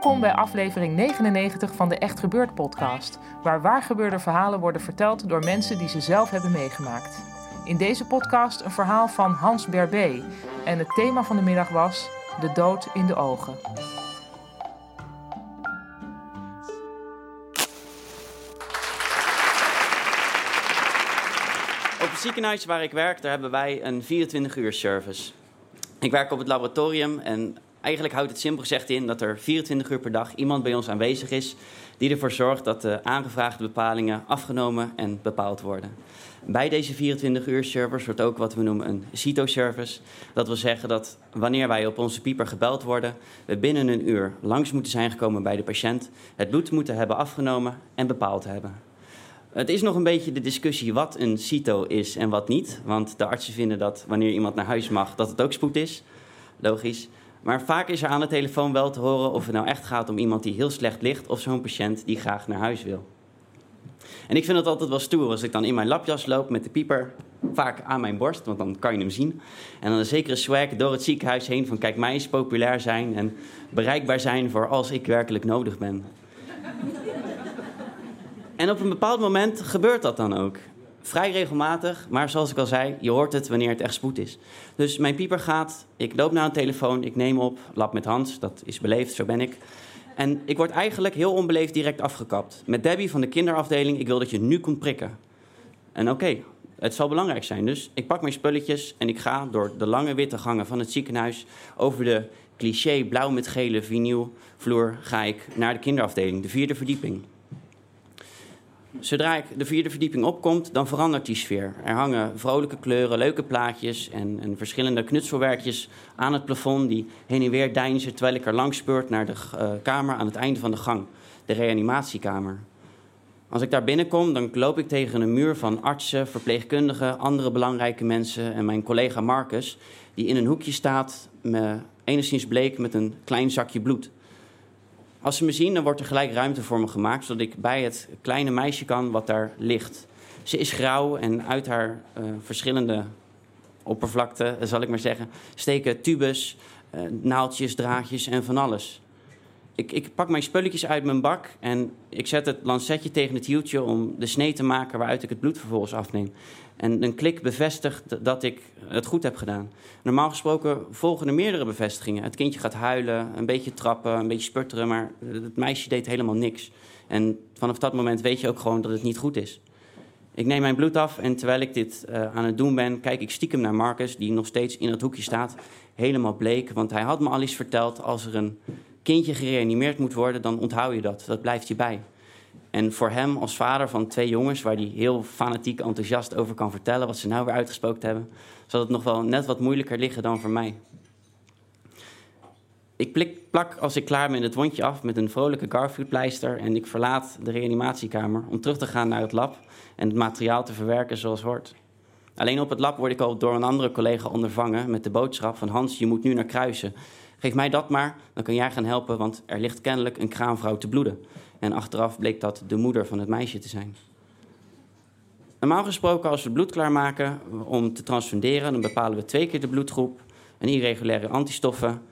Welkom bij aflevering 99 van de Echt Gebeurd podcast, waar waargebeurde verhalen worden verteld door mensen die ze zelf hebben meegemaakt. In deze podcast een verhaal van Hans Berbé en het thema van de middag was de dood in de ogen. Op het ziekenhuis waar ik werk, daar hebben wij een 24-uur service. Ik werk op het laboratorium en eigenlijk houdt het simpel gezegd in dat er 24 uur per dag iemand bij ons aanwezig is die ervoor zorgt dat de aangevraagde bepalingen afgenomen en bepaald worden. Bij deze 24-uur service wordt ook wat we noemen een CITO-service. Dat wil zeggen dat wanneer wij op onze pieper gebeld worden, we binnen een uur langs moeten zijn gekomen bij de patiënt, het bloed moeten hebben afgenomen en bepaald hebben. Het is nog een beetje de discussie wat een CITO is en wat niet. Want de artsen vinden dat wanneer iemand naar huis mag, dat het ook spoed is. Logisch. Maar vaak is er aan de telefoon wel te horen of het nou echt gaat om iemand die heel slecht ligt... of zo'n patiënt die graag naar huis wil. En ik vind het altijd wel stoer als ik dan in mijn lapjas loop met de pieper... vaak aan mijn borst, want dan kan je hem zien. En dan een zekere swag door het ziekenhuis heen van... kijk, mij eens populair zijn en bereikbaar zijn voor als ik werkelijk nodig ben. En op een bepaald moment gebeurt dat dan ook. Vrij regelmatig, maar zoals ik al zei, je hoort het wanneer het echt spoed is. Dus mijn pieper gaat, ik loop naar een telefoon, ik neem op, lap met Hans, dat is beleefd, zo ben ik. En ik word eigenlijk heel onbeleefd direct afgekapt. Met Debbie van de kinderafdeling, ik wil dat je nu komt prikken. En oké, het zal belangrijk zijn. Dus ik pak mijn spulletjes en ik ga door de lange witte gangen van het ziekenhuis... over de cliché blauw met gele vinylvloer ga ik naar de kinderafdeling, de vierde verdieping. Zodra ik de vierde verdieping opkomt, dan verandert die sfeer. Er hangen vrolijke kleuren, leuke plaatjes en, en verschillende knutselwerkjes aan het plafond die heen en weer deinzen terwijl ik er langs speurt naar de eh, kamer aan het einde van de gang, de reanimatiekamer. Als ik daar binnenkom, dan loop ik tegen een muur van artsen, verpleegkundigen, andere belangrijke mensen en mijn collega Marcus, die in een hoekje staat, me, enigszins bleek met een klein zakje bloed. Als ze me zien, dan wordt er gelijk ruimte voor me gemaakt, zodat ik bij het kleine meisje kan wat daar ligt. Ze is grauw en uit haar eh, verschillende oppervlakte, zal ik maar zeggen, steken tubes, eh, naaldjes, draadjes en van alles. Ik, ik pak mijn spulletjes uit mijn bak en ik zet het lancetje tegen het hieltje om de snee te maken waaruit ik het bloed vervolgens afneem. En een klik bevestigt dat ik het goed heb gedaan. Normaal gesproken volgen er meerdere bevestigingen. Het kindje gaat huilen, een beetje trappen, een beetje sputteren, maar het meisje deed helemaal niks. En vanaf dat moment weet je ook gewoon dat het niet goed is. Ik neem mijn bloed af en terwijl ik dit uh, aan het doen ben, kijk ik stiekem naar Marcus, die nog steeds in het hoekje staat, helemaal bleek. Want hij had me al eens verteld, als er een kindje gereanimeerd moet worden, dan onthoud je dat. Dat blijft je bij. En voor hem als vader van twee jongens, waar hij heel fanatiek enthousiast over kan vertellen wat ze nou weer uitgesproken hebben, zal het nog wel net wat moeilijker liggen dan voor mij. Ik plik, plak als ik klaar ben het wondje af met een vrolijke Garfield-pleister en ik verlaat de reanimatiekamer om terug te gaan naar het lab en het materiaal te verwerken zoals hoort. Alleen op het lab word ik al door een andere collega ondervangen met de boodschap van Hans, je moet nu naar Kruisen. Geef mij dat maar, dan kan jij gaan helpen, want er ligt kennelijk een kraamvrouw te bloeden. En achteraf bleek dat de moeder van het meisje te zijn. Normaal gesproken, als we bloed klaarmaken om te transfunderen, dan bepalen we twee keer de bloedgroep, een irregulaire antistoffen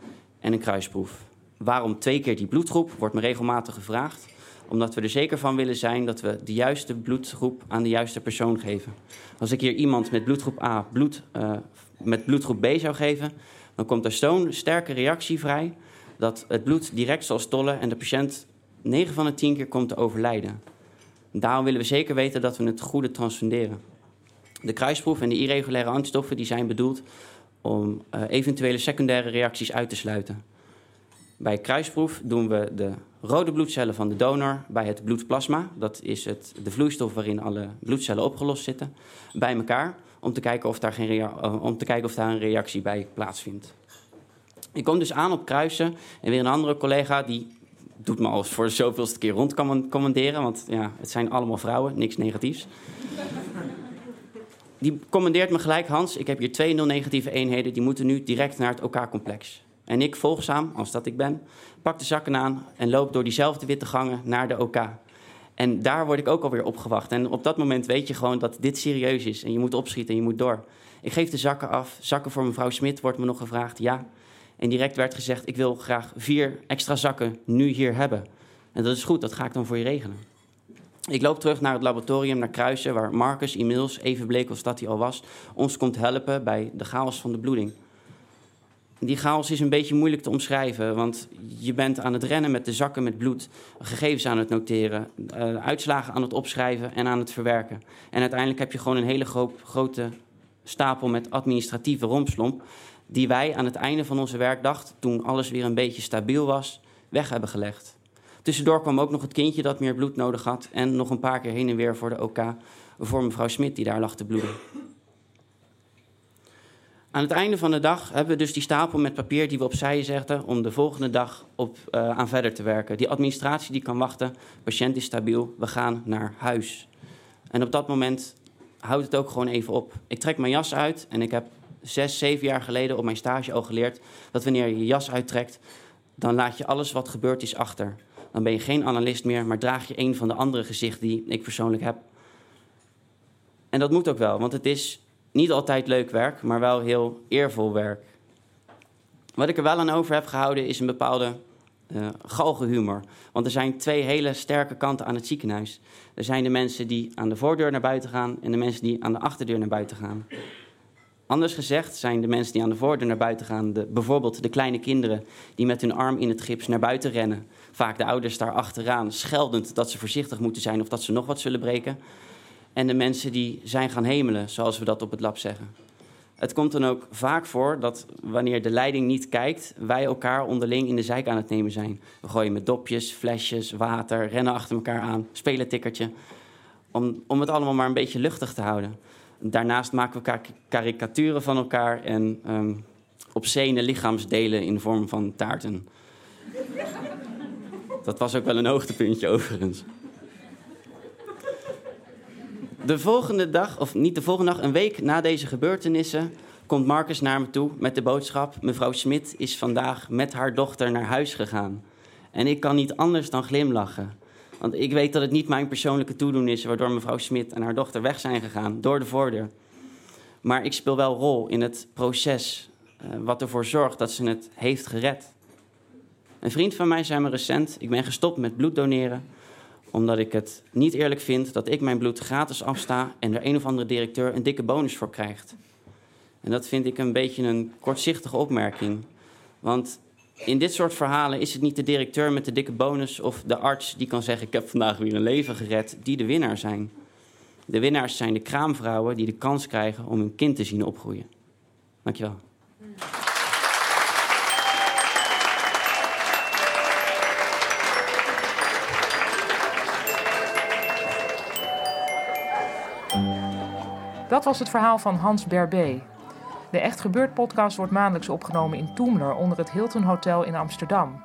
en een kruisproef. Waarom twee keer die bloedgroep, wordt me regelmatig gevraagd. Omdat we er zeker van willen zijn dat we de juiste bloedgroep aan de juiste persoon geven. Als ik hier iemand met bloedgroep A bloed, uh, met bloedgroep B zou geven, dan komt er zo'n sterke reactie vrij dat het bloed direct zal stollen en de patiënt 9 van de 10 keer komt te overlijden. Daarom willen we zeker weten dat we het goede transfunderen. De kruisproef en de irregulaire antistoffen die zijn bedoeld om uh, eventuele secundaire reacties uit te sluiten. Bij kruisproef doen we de rode bloedcellen van de donor bij het bloedplasma. Dat is het, de vloeistof waarin alle bloedcellen opgelost zitten. Bij elkaar om te kijken of daar, geen uh, om te kijken of daar een reactie bij plaatsvindt. Ik kom dus aan op kruisen en weer een andere collega die doet me al voor de zoveelste keer rondcommanderen. Want ja, het zijn allemaal vrouwen, niks negatiefs. Die commandeert me gelijk, Hans, ik heb hier twee nul negatieve eenheden... die moeten nu direct naar het OK-complex. En ik, volgzaam, als dat ik ben, pak de zakken aan... en loop door diezelfde witte gangen naar de OK. En daar word ik ook alweer opgewacht. En op dat moment weet je gewoon dat dit serieus is. En je moet opschieten en je moet door. Ik geef de zakken af. Zakken voor mevrouw Smit wordt me nog gevraagd. Ja, en direct werd gezegd: Ik wil graag vier extra zakken nu hier hebben. En dat is goed, dat ga ik dan voor je regelen. Ik loop terug naar het laboratorium, naar Kruisen, waar Marcus inmiddels, even bleek als dat hij al was, ons komt helpen bij de chaos van de bloeding. Die chaos is een beetje moeilijk te omschrijven, want je bent aan het rennen met de zakken met bloed, gegevens aan het noteren, uh, uitslagen aan het opschrijven en aan het verwerken. En uiteindelijk heb je gewoon een hele grote stapel met administratieve rompslomp, die wij aan het einde van onze werkdag, toen alles weer een beetje stabiel was, weg hebben gelegd. Tussendoor kwam ook nog het kindje dat meer bloed nodig had en nog een paar keer heen en weer voor de OK voor mevrouw Smit die daar lag te bloeden. Aan het einde van de dag hebben we dus die stapel met papier die we opzij zetten om de volgende dag op, uh, aan verder te werken. Die administratie die kan wachten, patiënt is stabiel, we gaan naar huis. En op dat moment houdt het ook gewoon even op. Ik trek mijn jas uit en ik heb zes, zeven jaar geleden op mijn stage al geleerd dat wanneer je je jas uittrekt, dan laat je alles wat gebeurd is achter. Dan ben je geen analist meer, maar draag je een van de andere gezichten die ik persoonlijk heb. En dat moet ook wel, want het is niet altijd leuk werk, maar wel heel eervol werk. Wat ik er wel aan over heb gehouden is een bepaalde uh, galgenhumor. Want er zijn twee hele sterke kanten aan het ziekenhuis. Er zijn de mensen die aan de voordeur naar buiten gaan en de mensen die aan de achterdeur naar buiten gaan. Anders gezegd zijn de mensen die aan de voordeur naar buiten gaan, de, bijvoorbeeld de kleine kinderen die met hun arm in het gips naar buiten rennen. Vaak de ouders daar achteraan, scheldend dat ze voorzichtig moeten zijn of dat ze nog wat zullen breken. En de mensen die zijn gaan hemelen, zoals we dat op het lab zeggen. Het komt dan ook vaak voor dat wanneer de leiding niet kijkt, wij elkaar onderling in de zijk aan het nemen zijn. We gooien met dopjes, flesjes, water, rennen achter elkaar aan, spelen tikkertje. Om, om het allemaal maar een beetje luchtig te houden. Daarnaast maken we karikaturen van elkaar en um, obscene lichaamsdelen in de vorm van taarten. Dat was ook wel een hoogtepuntje overigens. De volgende dag, of niet de volgende dag, een week na deze gebeurtenissen, komt Marcus naar me toe met de boodschap: Mevrouw Smit is vandaag met haar dochter naar huis gegaan. En ik kan niet anders dan glimlachen. Want ik weet dat het niet mijn persoonlijke toedoen is waardoor mevrouw Smit en haar dochter weg zijn gegaan door de voordeur. Maar ik speel wel rol in het proces uh, wat ervoor zorgt dat ze het heeft gered. Een vriend van mij zei me recent: Ik ben gestopt met bloed doneren omdat ik het niet eerlijk vind dat ik mijn bloed gratis afsta en er een of andere directeur een dikke bonus voor krijgt. En dat vind ik een beetje een kortzichtige opmerking. Want in dit soort verhalen is het niet de directeur met de dikke bonus of de arts die kan zeggen: Ik heb vandaag weer een leven gered, die de winnaar zijn. De winnaars zijn de kraamvrouwen die de kans krijgen om hun kind te zien opgroeien. Dankjewel. Dat was het verhaal van Hans Berbé. De Echt Gebeurd podcast wordt maandelijks opgenomen in Toemler onder het Hilton Hotel in Amsterdam.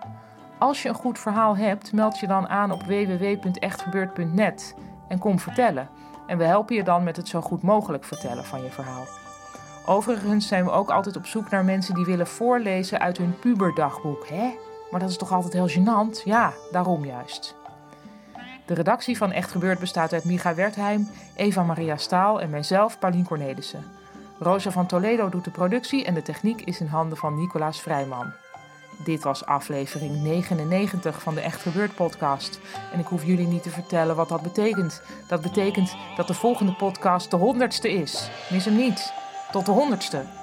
Als je een goed verhaal hebt, meld je dan aan op www.echtgebeurd.net en kom vertellen. En we helpen je dan met het zo goed mogelijk vertellen van je verhaal. Overigens zijn we ook altijd op zoek naar mensen die willen voorlezen uit hun puberdagboek. Hè? Maar dat is toch altijd heel gênant? Ja, daarom juist. De redactie van Echt Gebeurd bestaat uit Micha Wertheim, Eva Maria Staal en mijzelf, Paulien Cornelissen. Rosa van Toledo doet de productie en de techniek is in handen van Nicolaas Vrijman. Dit was aflevering 99 van de Echt Gebeurd podcast. En ik hoef jullie niet te vertellen wat dat betekent. Dat betekent dat de volgende podcast de honderdste is. Mis hem niet. Tot de honderdste.